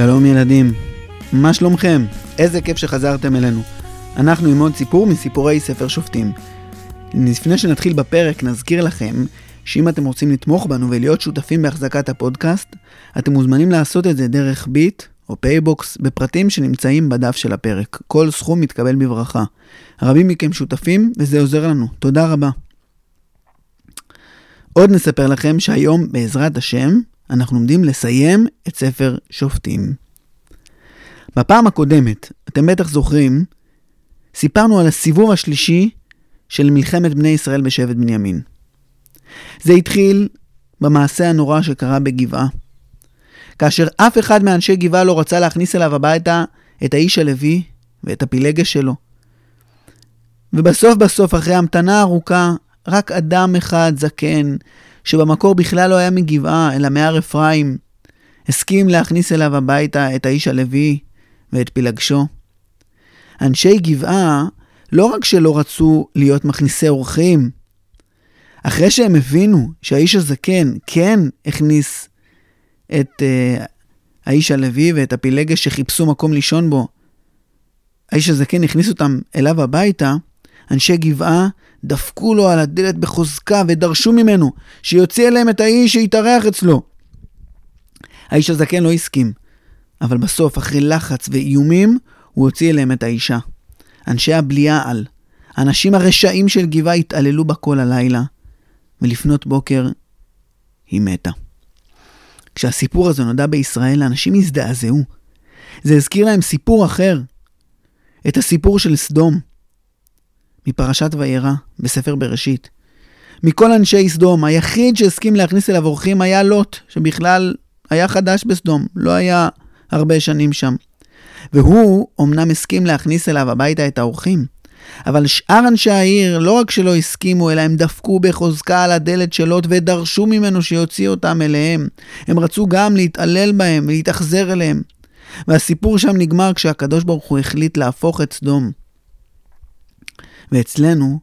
שלום ילדים, מה שלומכם? איזה כיף שחזרתם אלינו. אנחנו עם עוד סיפור מסיפורי ספר שופטים. לפני שנתחיל בפרק נזכיר לכם שאם אתם רוצים לתמוך בנו ולהיות שותפים בהחזקת הפודקאסט, אתם מוזמנים לעשות את זה דרך ביט או פייבוקס בפרטים שנמצאים בדף של הפרק. כל סכום מתקבל בברכה. רבים מכם שותפים וזה עוזר לנו. תודה רבה. עוד נספר לכם שהיום, בעזרת השם, אנחנו עומדים לסיים את ספר שופטים. בפעם הקודמת, אתם בטח זוכרים, סיפרנו על הסיבוב השלישי של מלחמת בני ישראל בשבט בנימין. זה התחיל במעשה הנורא שקרה בגבעה. כאשר אף אחד מאנשי גבעה לא רצה להכניס אליו הביתה את האיש הלוי ואת הפילגש שלו. ובסוף בסוף, אחרי המתנה ארוכה, רק אדם אחד זקן, שבמקור בכלל לא היה מגבעה, אלא מהר אפרים, הסכים להכניס אליו הביתה את האיש הלוי ואת פילגשו. אנשי גבעה לא רק שלא רצו להיות מכניסי אורחים, אחרי שהם הבינו שהאיש הזקן כן הכניס את uh, האיש הלוי ואת הפילגש שחיפשו מקום לישון בו, האיש הזקן הכניס אותם אליו הביתה, אנשי גבעה דפקו לו על הדלת בחוזקה ודרשו ממנו שיוציא אליהם את האיש שיתארח אצלו. האיש הזקן לא הסכים, אבל בסוף, אחרי לחץ ואיומים, הוא הוציא אליהם את האישה. אנשי הבליעל, האנשים הרשעים של גבעה התעללו בה כל הלילה, ולפנות בוקר היא מתה. כשהסיפור הזה נודע בישראל, האנשים הזדעזעו. זה הזכיר להם סיפור אחר, את הסיפור של סדום. מפרשת וירא בספר בראשית. מכל אנשי סדום, היחיד שהסכים להכניס אליו אורחים היה לוט, שבכלל היה חדש בסדום, לא היה הרבה שנים שם. והוא אמנם הסכים להכניס אליו הביתה את האורחים, אבל שאר אנשי העיר לא רק שלא הסכימו, אלא הם דפקו בחוזקה על הדלת של לוט ודרשו ממנו שיוציא אותם אליהם. הם רצו גם להתעלל בהם ולהתאכזר אליהם. והסיפור שם נגמר כשהקדוש ברוך הוא החליט להפוך את סדום ואצלנו,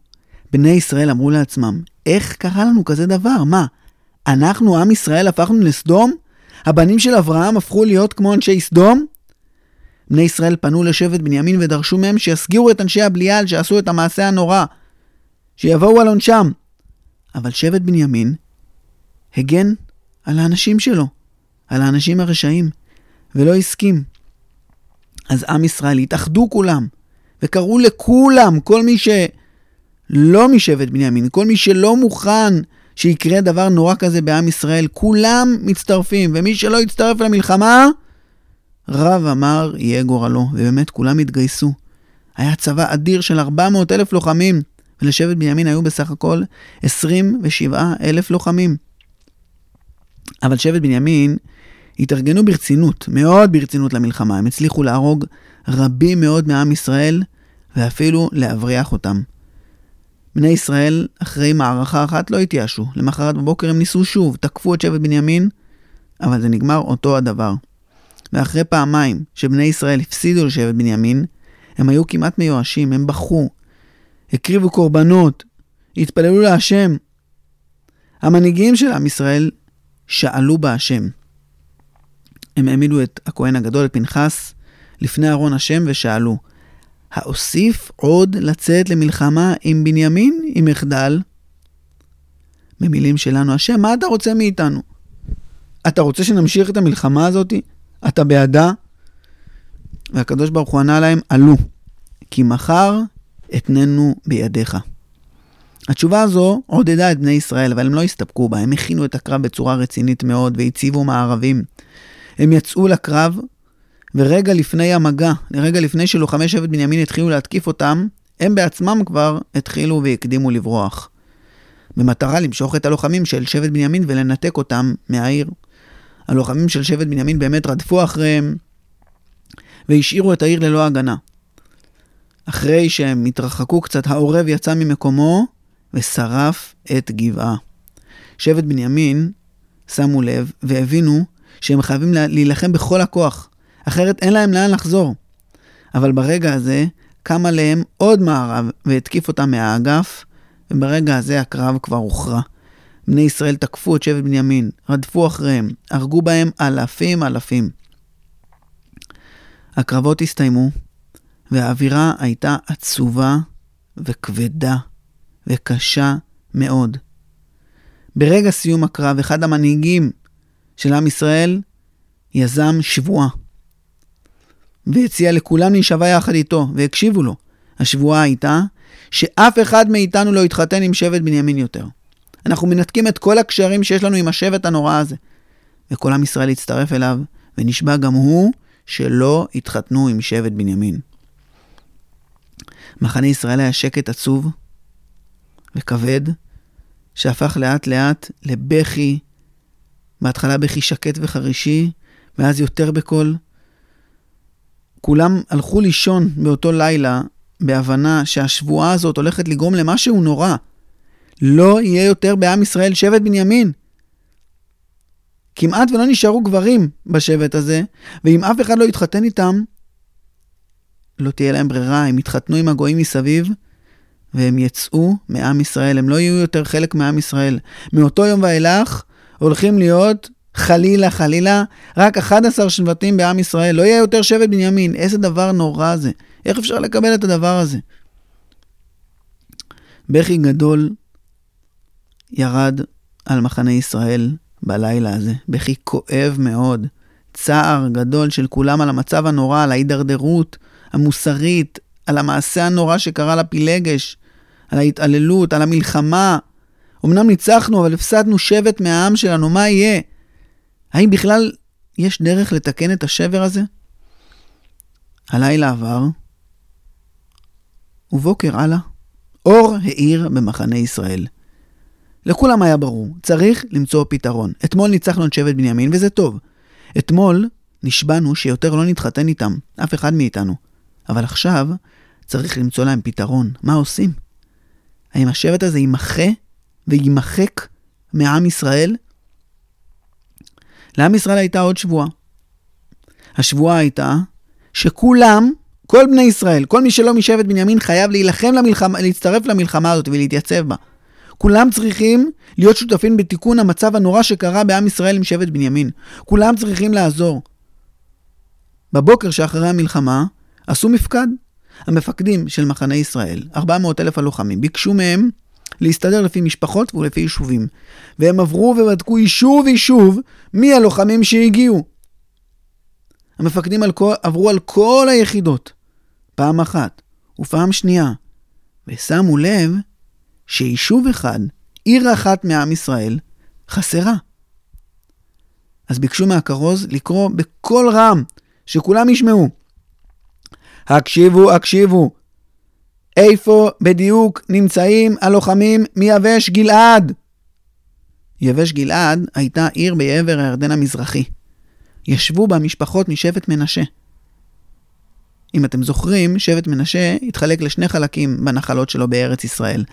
בני ישראל אמרו לעצמם, איך קרה לנו כזה דבר? מה, אנחנו, עם ישראל, הפכנו לסדום? הבנים של אברהם הפכו להיות כמו אנשי סדום? בני ישראל פנו לשבט בנימין ודרשו מהם שיסגירו את אנשי הבליעל שעשו את המעשה הנורא, שיבואו על עונשם. אבל שבט בנימין הגן על האנשים שלו, על האנשים הרשעים, ולא הסכים. אז עם ישראל התאחדו כולם, וקראו לכולם, כל מי שלא משבט בנימין, כל מי שלא מוכן שיקרה דבר נורא כזה בעם ישראל, כולם מצטרפים, ומי שלא יצטרף למלחמה, רב אמר יהיה גורלו, ובאמת כולם התגייסו. היה צבא אדיר של 400 אלף לוחמים, ולשבט בנימין היו בסך הכל 27 אלף לוחמים. אבל שבט בנימין התארגנו ברצינות, מאוד ברצינות למלחמה. הם הצליחו להרוג רבים מאוד מעם ישראל, ואפילו להבריח אותם. בני ישראל, אחרי מערכה אחת, לא התייאשו. למחרת בבוקר הם ניסו שוב, תקפו את שבט בנימין, אבל זה נגמר אותו הדבר. ואחרי פעמיים שבני ישראל הפסידו לשבט בנימין, הם היו כמעט מיואשים, הם בכו, הקריבו קורבנות, התפללו להשם. המנהיגים של עם ישראל שאלו בהשם. הם העמידו את הכהן הגדול, את פנחס, לפני ארון השם ושאלו, האוסיף עוד לצאת למלחמה עם בנימין אם אחדל? במילים שלנו, השם, מה אתה רוצה מאיתנו? אתה רוצה שנמשיך את המלחמה הזאת? אתה בעדה? והקדוש ברוך הוא ענה להם, עלו, כי מחר אתננו בידיך. התשובה הזו עודדה את בני ישראל, אבל הם לא הסתפקו בה, הם הכינו את הקרב בצורה רצינית מאוד והציבו מערבים. הם יצאו לקרב ורגע לפני המגע, רגע לפני שלוחמי שבט בנימין התחילו להתקיף אותם, הם בעצמם כבר התחילו והקדימו לברוח. במטרה למשוך את הלוחמים של שבט בנימין ולנתק אותם מהעיר. הלוחמים של שבט בנימין באמת רדפו אחריהם והשאירו את העיר ללא הגנה. אחרי שהם התרחקו קצת, העורב יצא ממקומו ושרף את גבעה. שבט בנימין שמו לב והבינו שהם חייבים להילחם בכל הכוח. אחרת אין להם לאן לחזור. אבל ברגע הזה קם עליהם עוד מערב והתקיף אותם מהאגף, וברגע הזה הקרב כבר הוכרע. בני ישראל תקפו את שבט בנימין, רדפו אחריהם, הרגו בהם אלפים אלפים. הקרבות הסתיימו, והאווירה הייתה עצובה וכבדה וקשה מאוד. ברגע סיום הקרב, אחד המנהיגים של עם ישראל יזם שבועה, והציע לכולם להישבע יחד איתו, והקשיבו לו. השבועה הייתה שאף אחד מאיתנו לא יתחתן עם שבט בנימין יותר. אנחנו מנתקים את כל הקשרים שיש לנו עם השבט הנורא הזה. וכל עם ישראל הצטרף אליו, ונשבע גם הוא שלא יתחתנו עם שבט בנימין. מחנה ישראל היה שקט עצוב וכבד, שהפך לאט לאט לבכי, בהתחלה בכי שקט וחרישי, ואז יותר בקול. כולם הלכו לישון באותו לילה בהבנה שהשבועה הזאת הולכת לגרום למשהו נורא. לא יהיה יותר בעם ישראל שבט בנימין. כמעט ולא נשארו גברים בשבט הזה, ואם אף אחד לא יתחתן איתם, לא תהיה להם ברירה, הם יתחתנו עם הגויים מסביב, והם יצאו מעם ישראל, הם לא יהיו יותר חלק מעם ישראל. מאותו יום ואילך הולכים להיות, חלילה, חלילה, רק 11 שבטים בעם ישראל, לא יהיה יותר שבט בנימין. איזה דבר נורא זה. איך אפשר לקבל את הדבר הזה? בכי גדול ירד על מחנה ישראל בלילה הזה, בכי כואב מאוד, צער גדול של כולם על המצב הנורא, על ההידרדרות המוסרית, על המעשה הנורא שקרה לפילגש, על ההתעללות, על המלחמה. אמנם ניצחנו, אבל הפסדנו שבט מהעם שלנו, מה יהיה? האם בכלל יש דרך לתקן את השבר הזה? הלילה עבר, ובוקר הלאה, אור האיר במחנה ישראל. לכולם היה ברור, צריך למצוא פתרון. אתמול ניצחנו את שבט בנימין, וזה טוב. אתמול נשבענו שיותר לא נתחתן איתם, אף אחד מאיתנו. אבל עכשיו צריך למצוא להם פתרון. מה עושים? האם השבט הזה יימחה ויימחק מעם ישראל? לעם ישראל הייתה עוד שבועה. השבועה הייתה שכולם, כל בני ישראל, כל מי שלא משבט בנימין חייב להילחם למלחמה, להצטרף למלחמה הזאת ולהתייצב בה. כולם צריכים להיות שותפים בתיקון המצב הנורא שקרה בעם ישראל עם שבט בנימין. כולם צריכים לעזור. בבוקר שאחרי המלחמה עשו מפקד. המפקדים של מחנה ישראל, 400 אלף הלוחמים, ביקשו מהם להסתדר לפי משפחות ולפי יישובים. והם עברו ובדקו יישוב יישוב מי הלוחמים שהגיעו. המפקדים על כל, עברו על כל היחידות, פעם אחת ופעם שנייה, ושמו לב שיישוב אחד, עיר אחת מעם ישראל, חסרה. אז ביקשו מהכרוז לקרוא בקול רם, שכולם ישמעו. הקשיבו, הקשיבו. איפה בדיוק נמצאים הלוחמים מיבש גלעד? יבש גלעד הייתה עיר בעבר הירדן המזרחי. ישבו בה משפחות משבט מנשה. אם אתם זוכרים, שבט מנשה התחלק לשני חלקים בנחלות שלו בארץ ישראל.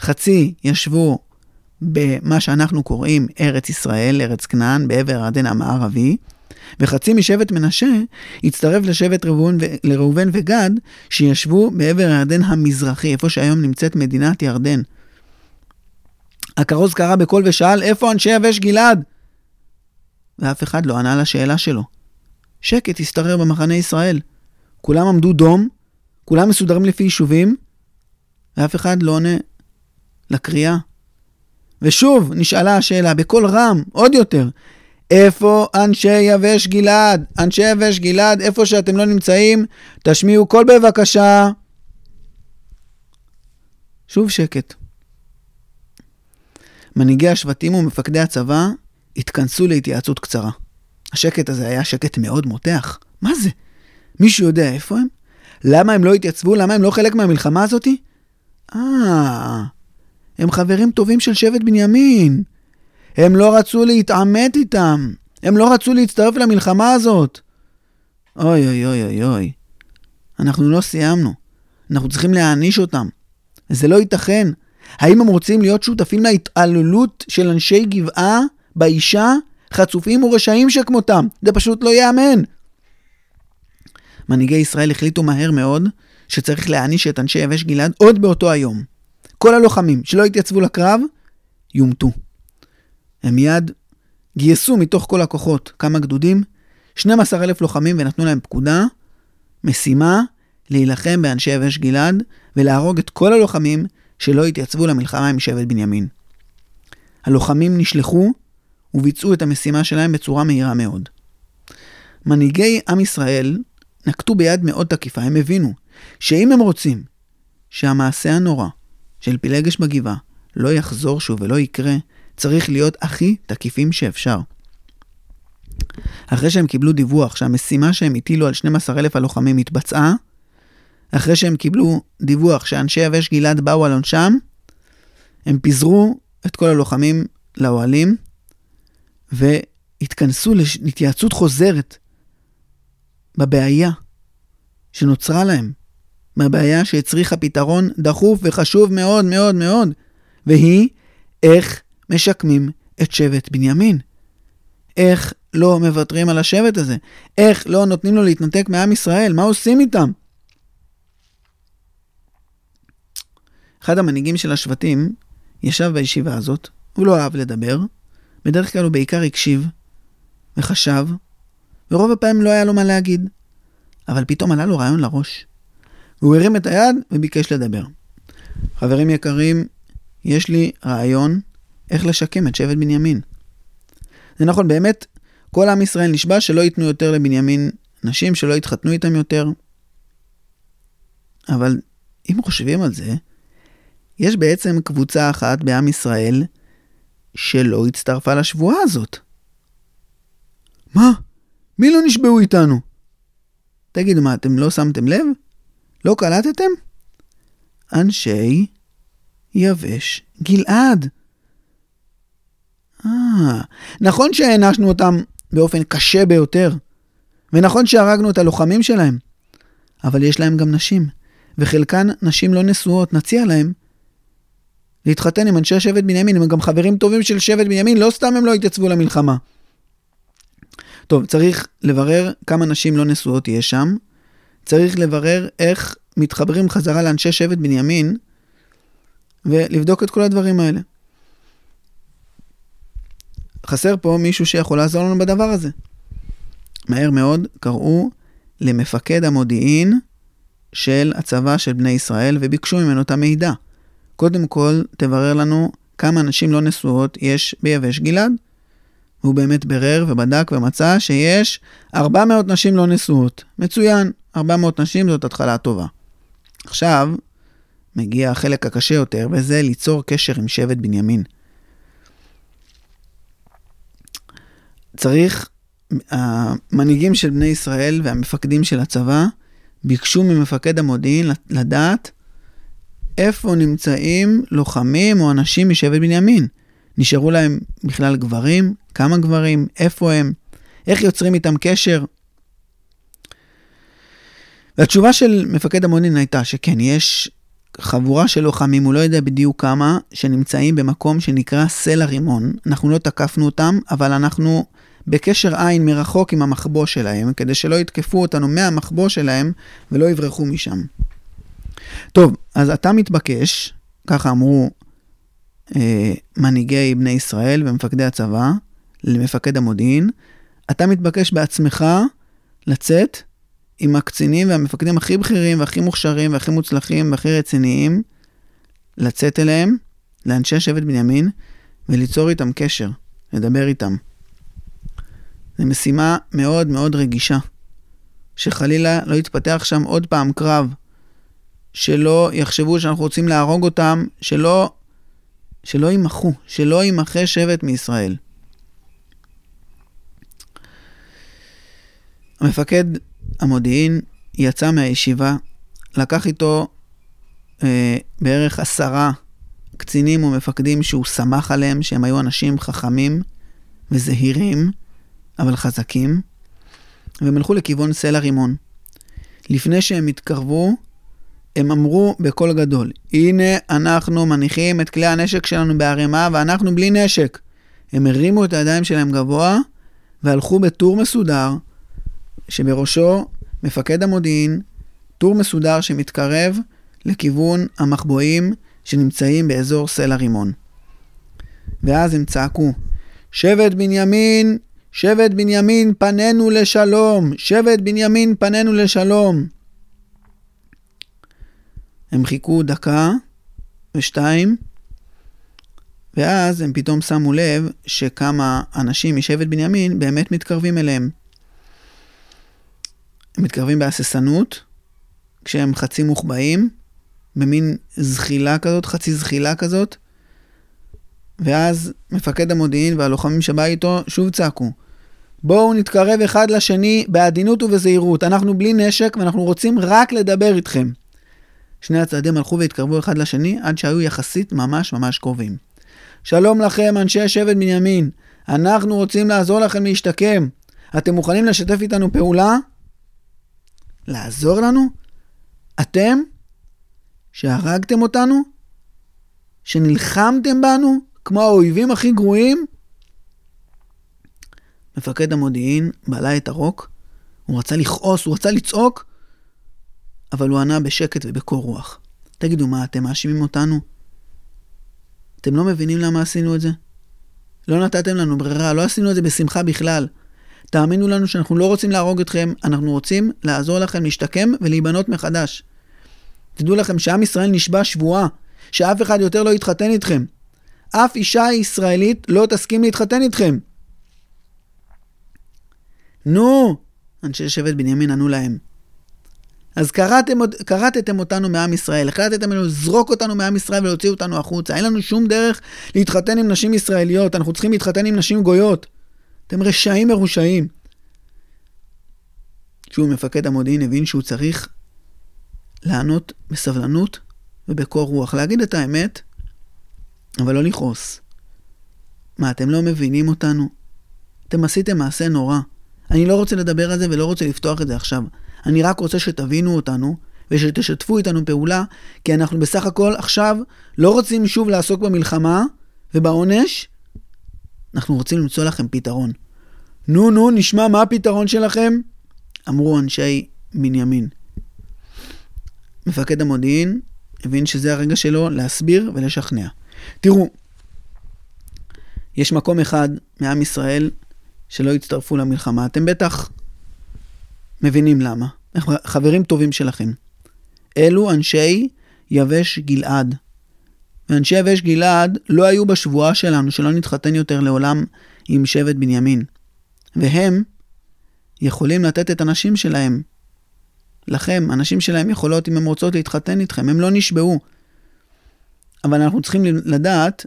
חצי ישבו במה שאנחנו קוראים ארץ ישראל, ארץ כנען, בעבר הירדן המערבי, וחצי משבט מנשה הצטרף לשבט לראובן וגד, שישבו בעבר הירדן המזרחי, איפה שהיום נמצאת מדינת ירדן. הכרוז קרא בקול ושאל, איפה אנשי יבש גלעד? ואף אחד לא ענה לשאלה שלו. שקט השתרר במחנה ישראל. כולם עמדו דום, כולם מסודרים לפי יישובים, ואף אחד לא עונה לקריאה. ושוב נשאלה השאלה בקול רם, עוד יותר, איפה אנשי יבש גלעד? אנשי יבש גלעד, איפה שאתם לא נמצאים, תשמיעו קול בבקשה. שוב שקט. מנהיגי השבטים ומפקדי הצבא התכנסו להתייעצות קצרה. השקט הזה היה שקט מאוד מותח. מה זה? מישהו יודע איפה הם? למה הם לא התייצבו? למה הם לא חלק מהמלחמה הזאתי? אה, הם חברים טובים של שבט בנימין. הם לא רצו להתעמת איתם. הם לא רצו להצטרף למלחמה הזאת. אוי אוי אוי אוי אוי. אנחנו לא סיימנו. אנחנו צריכים להעניש אותם. זה לא ייתכן. האם הם רוצים להיות שותפים להתעללות של אנשי גבעה באישה? חצופים ורשעים שכמותם. זה פשוט לא ייאמן. מנהיגי ישראל החליטו מהר מאוד שצריך להעניש את אנשי יבש גלעד עוד באותו היום. כל הלוחמים שלא התייצבו לקרב, יומתו. הם מיד גייסו מתוך כל הכוחות כמה גדודים, 12,000 לוחמים ונתנו להם פקודה משימה להילחם באנשי יבש גלעד ולהרוג את כל הלוחמים שלא התייצבו למלחמה עם שבט בנימין. הלוחמים נשלחו וביצעו את המשימה שלהם בצורה מהירה מאוד. מנהיגי עם ישראל נקטו ביד מאוד תקיפה, הם הבינו שאם הם רוצים שהמעשה הנורא של פילגש בגבעה לא יחזור שוב ולא יקרה, צריך להיות הכי תקיפים שאפשר. אחרי שהם קיבלו דיווח שהמשימה שהם הטילו על 12,000 הלוחמים התבצעה, אחרי שהם קיבלו דיווח שאנשי יבש גלעד באו על עונשם, הם פיזרו את כל הלוחמים לאוהלים והתכנסו להתייעצות חוזרת בבעיה שנוצרה להם, בבעיה שהצריכה פתרון דחוף וחשוב מאוד מאוד מאוד, והיא איך משקמים את שבט בנימין. איך לא מוותרים על השבט הזה? איך לא נותנים לו להתנתק מעם ישראל? מה עושים איתם? אחד המנהיגים של השבטים ישב בישיבה הזאת, הוא לא אהב לדבר, בדרך כלל הוא בעיקר הקשיב וחשב, ורוב הפעמים לא היה לו מה להגיד. אבל פתאום עלה לו רעיון לראש. והוא הרים את היד וביקש לדבר. חברים יקרים, יש לי רעיון איך לשקם את שבט בנימין. זה נכון, באמת, כל עם ישראל נשבע שלא ייתנו יותר לבנימין נשים, שלא יתחתנו איתם יותר. אבל אם חושבים על זה, יש בעצם קבוצה אחת בעם ישראל שלא הצטרפה לשבועה הזאת. מה? מי לא נשבעו איתנו? תגידו, מה, אתם לא שמתם לב? לא קלטתם? אנשי יבש גלעד. אה, נכון שהענשנו אותם באופן קשה ביותר, ונכון שהרגנו את הלוחמים שלהם, אבל יש להם גם נשים, וחלקן נשים לא נשואות, נציע להם להתחתן עם אנשי שבט בנימין, הם גם חברים טובים של שבט בנימין, לא סתם הם לא התייצבו למלחמה. טוב, צריך לברר כמה נשים לא נשואות יש שם, צריך לברר איך מתחברים חזרה לאנשי שבט בנימין, ולבדוק את כל הדברים האלה. חסר פה מישהו שיכול לעזור לנו בדבר הזה. מהר מאוד קראו למפקד המודיעין של הצבא של בני ישראל וביקשו ממנו את המידע. קודם כל, תברר לנו כמה נשים לא נשואות יש ביבש גלעד. והוא באמת בירר ובדק ומצא שיש 400 נשים לא נשואות. מצוין, 400 נשים זאת התחלה טובה. עכשיו, מגיע החלק הקשה יותר, וזה ליצור קשר עם שבט בנימין. צריך, המנהיגים של בני ישראל והמפקדים של הצבא ביקשו ממפקד המודיעין לדעת איפה נמצאים לוחמים או אנשים משבט בנימין. נשארו להם בכלל גברים? כמה גברים? איפה הם? איך יוצרים איתם קשר? והתשובה של מפקד המודיעין הייתה שכן, יש חבורה של לוחמים, הוא לא יודע בדיוק כמה, שנמצאים במקום שנקרא סלע רימון. אנחנו לא תקפנו אותם, אבל אנחנו בקשר עין מרחוק עם המחבוא שלהם, כדי שלא יתקפו אותנו מהמחבוא שלהם ולא יברחו משם. טוב, אז אתה מתבקש, ככה אמרו אה, מנהיגי בני ישראל ומפקדי הצבא למפקד המודיעין, אתה מתבקש בעצמך לצאת עם הקצינים והמפקדים הכי בכירים והכי מוכשרים והכי מוצלחים והכי רציניים, לצאת אליהם, לאנשי שבט בנימין, וליצור איתם קשר, לדבר איתם. זו משימה מאוד מאוד רגישה, שחלילה לא יתפתח שם עוד פעם קרב, שלא יחשבו שאנחנו רוצים להרוג אותם, שלא, שלא יימחו, שלא יימחה שבט מישראל. המפקד המודיעין יצא מהישיבה, לקח איתו אה, בערך עשרה קצינים ומפקדים שהוא סמך עליהם, שהם היו אנשים חכמים וזהירים, אבל חזקים, והם הלכו לכיוון סלע רימון. לפני שהם התקרבו, הם אמרו בקול גדול, הנה אנחנו מניחים את כלי הנשק שלנו בערימה ואנחנו בלי נשק. הם הרימו את הידיים שלהם גבוה והלכו בטור מסודר, שבראשו מפקד המודיעין, טור מסודר שמתקרב לכיוון המחבואים שנמצאים באזור סלע רימון. ואז הם צעקו, שבט בנימין, שבט בנימין פנינו לשלום, שבט בנימין פנינו לשלום. הם חיכו דקה ושתיים, ואז הם פתאום שמו לב שכמה אנשים משבט בנימין באמת מתקרבים אליהם. הם מתקרבים בהססנות, כשהם חצי מוחבאים, במין זחילה כזאת, חצי זחילה כזאת, ואז מפקד המודיעין והלוחמים שבא איתו שוב צעקו, בואו נתקרב אחד לשני בעדינות ובזהירות, אנחנו בלי נשק ואנחנו רוצים רק לדבר איתכם. שני הצעדים הלכו והתקרבו אחד לשני עד שהיו יחסית ממש ממש קרובים. שלום לכם, אנשי שבט בנימין. אנחנו רוצים לעזור לכם להשתקם. אתם מוכנים לשתף איתנו פעולה? לעזור לנו? אתם? שהרגתם אותנו? שנלחמתם בנו כמו האויבים הכי גרועים? מפקד המודיעין בלע את הרוק, הוא רצה לכעוס, הוא רצה לצעוק, אבל הוא ענה בשקט ובקור רוח. תגידו, מה, אתם מאשימים אותנו? אתם לא מבינים למה עשינו את זה? לא נתתם לנו ברירה, לא עשינו את זה בשמחה בכלל. תאמינו לנו שאנחנו לא רוצים להרוג אתכם, אנחנו רוצים לעזור לכם להשתקם ולהיבנות מחדש. תדעו לכם שעם ישראל נשבע שבועה, שאף אחד יותר לא יתחתן איתכם. אף אישה ישראלית לא תסכים להתחתן איתכם. נו, אנשי שבט בנימין ענו להם. אז קראתם, קראתם אותנו מעם ישראל, החלטתם לזרוק אותנו מעם ישראל ולהוציא אותנו החוצה. אין לנו שום דרך להתחתן עם נשים ישראליות, אנחנו צריכים להתחתן עם נשים גויות. אתם רשעים מרושעים. שהוא מפקד המודיעין הבין שהוא צריך לענות בסבלנות ובקור רוח, להגיד את האמת, אבל לא לכעוס. מה, אתם לא מבינים אותנו? אתם עשיתם מעשה נורא. אני לא רוצה לדבר על זה ולא רוצה לפתוח את זה עכשיו. אני רק רוצה שתבינו אותנו ושתשתפו איתנו פעולה, כי אנחנו בסך הכל עכשיו לא רוצים שוב לעסוק במלחמה ובעונש, אנחנו רוצים למצוא לכם פתרון. נו, נו, נשמע מה הפתרון שלכם? אמרו אנשי בנימין. מפקד המודיעין הבין שזה הרגע שלו להסביר ולשכנע. תראו, יש מקום אחד מעם ישראל שלא הצטרפו למלחמה. אתם בטח מבינים למה. חברים טובים שלכם. אלו אנשי יבש גלעד. ואנשי יבש גלעד לא היו בשבועה שלנו שלא נתחתן יותר לעולם עם שבט בנימין. והם יכולים לתת את הנשים שלהם. לכם, הנשים שלהם יכולות, אם הן רוצות, להתחתן איתכם. הם לא נשבעו. אבל אנחנו צריכים לדעת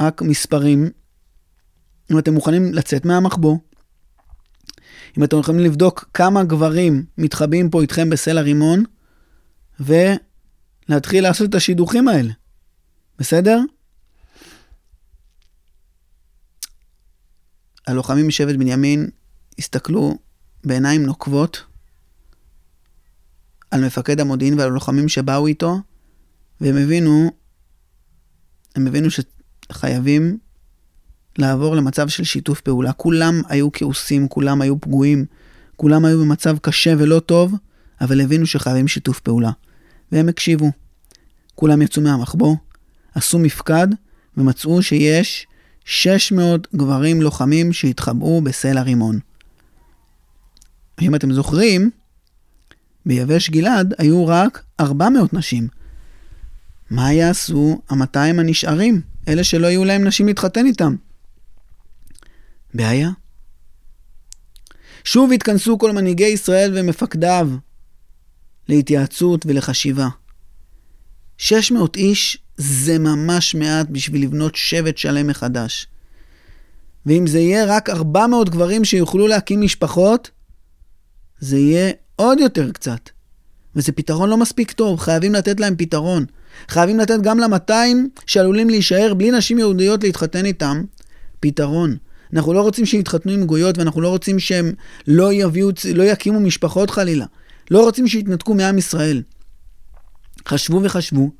רק מספרים, אם אתם מוכנים לצאת מהמחבוא, אם אתם יכולים לבדוק כמה גברים מתחבאים פה איתכם בסלע רימון, ולהתחיל לעשות את השידוכים האלה. בסדר? הלוחמים משבט בנימין הסתכלו בעיניים נוקבות על מפקד המודיעין ועל הלוחמים שבאו איתו, והם הבינו, הם הבינו שחייבים לעבור למצב של שיתוף פעולה. כולם היו כעוסים, כולם היו פגועים, כולם היו במצב קשה ולא טוב, אבל הבינו שחייבים שיתוף פעולה. והם הקשיבו. כולם יצאו מהמחבוא, עשו מפקד, ומצאו שיש 600 גברים לוחמים שהתחבאו בסלע רימון. אם אתם זוכרים, ביבש גלעד היו רק 400 נשים. מה יעשו ה-200 הנשארים, אלה שלא יהיו להם נשים להתחתן איתם? בעיה. שוב התכנסו כל מנהיגי ישראל ומפקדיו להתייעצות ולחשיבה. 600 איש זה ממש מעט בשביל לבנות שבט שלם מחדש. ואם זה יהיה רק 400 גברים שיוכלו להקים משפחות, זה יהיה עוד יותר קצת. וזה פתרון לא מספיק טוב, חייבים לתת להם פתרון. חייבים לתת גם ל-200 שעלולים להישאר בלי נשים יהודיות להתחתן איתם, פתרון. אנחנו לא רוצים שיתחתנו עם גויות ואנחנו לא רוצים שהם לא יביאו, לא יקימו משפחות חלילה. לא רוצים שיתנתקו מעם ישראל. חשבו וחשבו,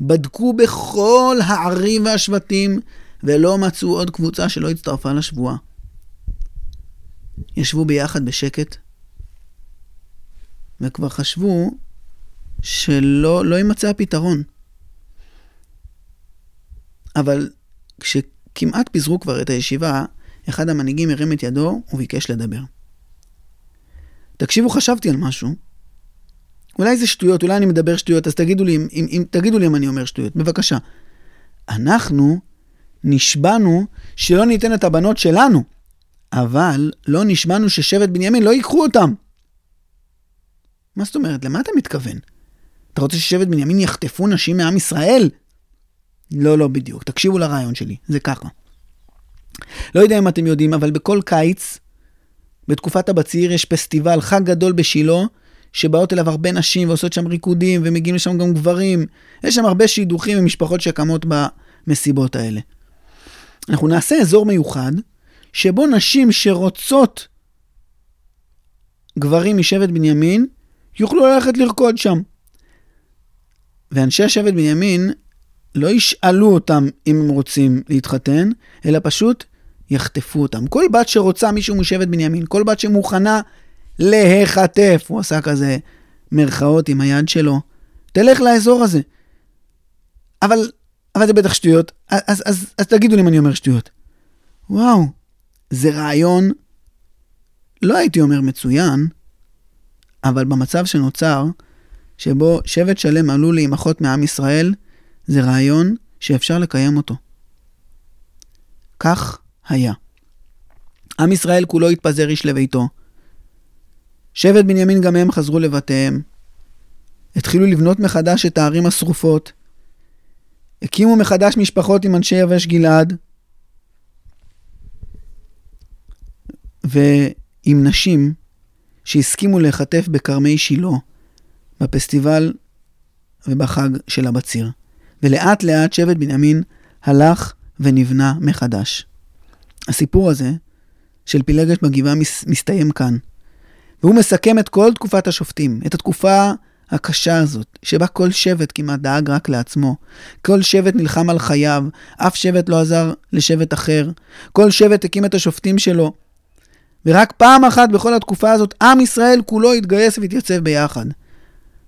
בדקו בכל הערים והשבטים ולא מצאו עוד קבוצה שלא הצטרפה לשבועה. ישבו ביחד בשקט וכבר חשבו שלא לא יימצא הפתרון. אבל כשכמעט פיזרו כבר את הישיבה, אחד המנהיגים הרים את ידו וביקש לדבר. תקשיבו, חשבתי על משהו. אולי זה שטויות, אולי אני מדבר שטויות, אז תגידו לי אם, אם, תגידו לי אם אני אומר שטויות, בבקשה. אנחנו נשבענו שלא ניתן את הבנות שלנו, אבל לא נשבענו ששבט בנימין לא ייקחו אותם. מה זאת אומרת? למה אתה מתכוון? אתה רוצה ששבט בנימין יחטפו נשים מעם ישראל? לא, לא בדיוק. תקשיבו לרעיון שלי, זה ככה. לא יודע אם אתם יודעים, אבל בכל קיץ, בתקופת הבציר, יש פסטיבל, חג גדול בשילה, שבאות אליו הרבה נשים ועושות שם ריקודים, ומגיעים לשם גם גברים. יש שם הרבה שידוכים ומשפחות שקמות במסיבות האלה. אנחנו נעשה אזור מיוחד, שבו נשים שרוצות גברים משבט בנימין, יוכלו ללכת לרקוד שם. ואנשי השבט בנימין לא ישאלו אותם אם הם רוצים להתחתן, אלא פשוט יחטפו אותם. כל בת שרוצה מישהו משבט בנימין, כל בת שמוכנה להיחטף, הוא עשה כזה מרכאות עם היד שלו, תלך לאזור הזה. אבל, אבל זה בטח שטויות, אז, אז, אז, אז תגידו לי אם אני אומר שטויות. וואו, זה רעיון, לא הייתי אומר מצוין, אבל במצב שנוצר, שבו שבט שלם עלול להימחות מעם ישראל, זה רעיון שאפשר לקיים אותו. כך היה. עם ישראל כולו התפזר איש לביתו. שבט בנימין גם הם חזרו לבתיהם. התחילו לבנות מחדש את הערים השרופות. הקימו מחדש משפחות עם אנשי יבש גלעד. ועם נשים שהסכימו להיחטף בכרמי שילה, בפסטיבל ובחג של הבציר. ולאט לאט שבט בנימין הלך ונבנה מחדש. הסיפור הזה של פילגש בגבעה מסתיים כאן. והוא מסכם את כל תקופת השופטים, את התקופה הקשה הזאת, שבה כל שבט כמעט דאג רק לעצמו. כל שבט נלחם על חייו, אף שבט לא עזר לשבט אחר. כל שבט הקים את השופטים שלו. ורק פעם אחת בכל התקופה הזאת, עם ישראל כולו התגייס והתייצב ביחד.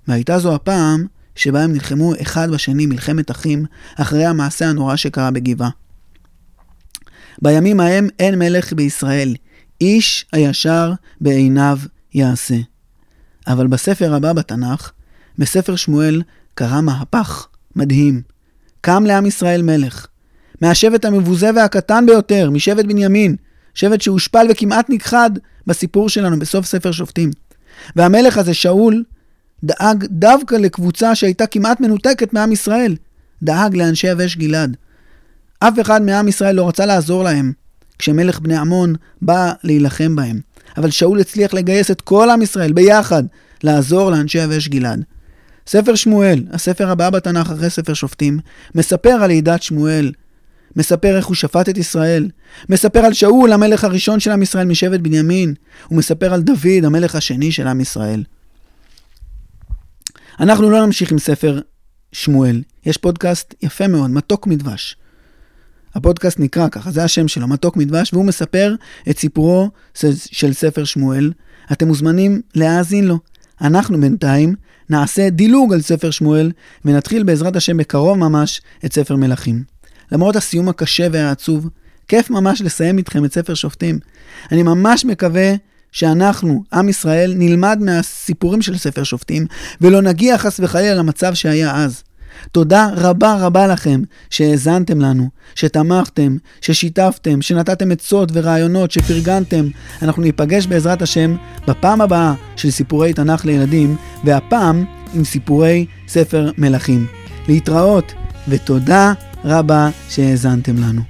והייתה זו הפעם שבה הם נלחמו אחד בשני מלחמת אחים, אחרי המעשה הנורא שקרה בגבעה. בימים ההם אין מלך בישראל, איש הישר בעיניו יעשה. אבל בספר הבא בתנ"ך, בספר שמואל, קרה מהפך מדהים. קם לעם ישראל מלך. מהשבט המבוזה והקטן ביותר, משבט בנימין, שבט שהושפל וכמעט נכחד בסיפור שלנו בסוף ספר שופטים. והמלך הזה, שאול, דאג דווקא לקבוצה שהייתה כמעט מנותקת מעם ישראל. דאג לאנשי יבש גלעד. אף אחד מעם ישראל לא רצה לעזור להם כשמלך בני עמון בא להילחם בהם. אבל שאול הצליח לגייס את כל עם ישראל ביחד לעזור לאנשי יבש גלעד. ספר שמואל, הספר הבא בתנ"ך אחרי ספר שופטים, מספר על לידת שמואל, מספר איך הוא שפט את ישראל, מספר על שאול, המלך הראשון של עם ישראל משבט בנימין, הוא מספר על דוד, המלך השני של עם ישראל. אנחנו לא נמשיך עם ספר שמואל. יש פודקאסט יפה מאוד, מתוק מדבש. הפודקאסט נקרא ככה, זה השם שלו, מתוק מדבש, והוא מספר את סיפורו של ספר שמואל. אתם מוזמנים להאזין לו. אנחנו בינתיים נעשה דילוג על ספר שמואל, ונתחיל בעזרת השם בקרוב ממש את ספר מלכים. למרות הסיום הקשה והעצוב, כיף ממש לסיים איתכם את ספר שופטים. אני ממש מקווה שאנחנו, עם ישראל, נלמד מהסיפורים של ספר שופטים, ולא נגיע חס וחלילה למצב שהיה אז. תודה רבה רבה לכם שהאזנתם לנו, שתמכתם, ששיתפתם, שנתתם עצות ורעיונות, שפרגנתם. אנחנו ניפגש בעזרת השם בפעם הבאה של סיפורי תנ"ך לילדים, והפעם עם סיפורי ספר מלכים. להתראות, ותודה רבה שהאזנתם לנו.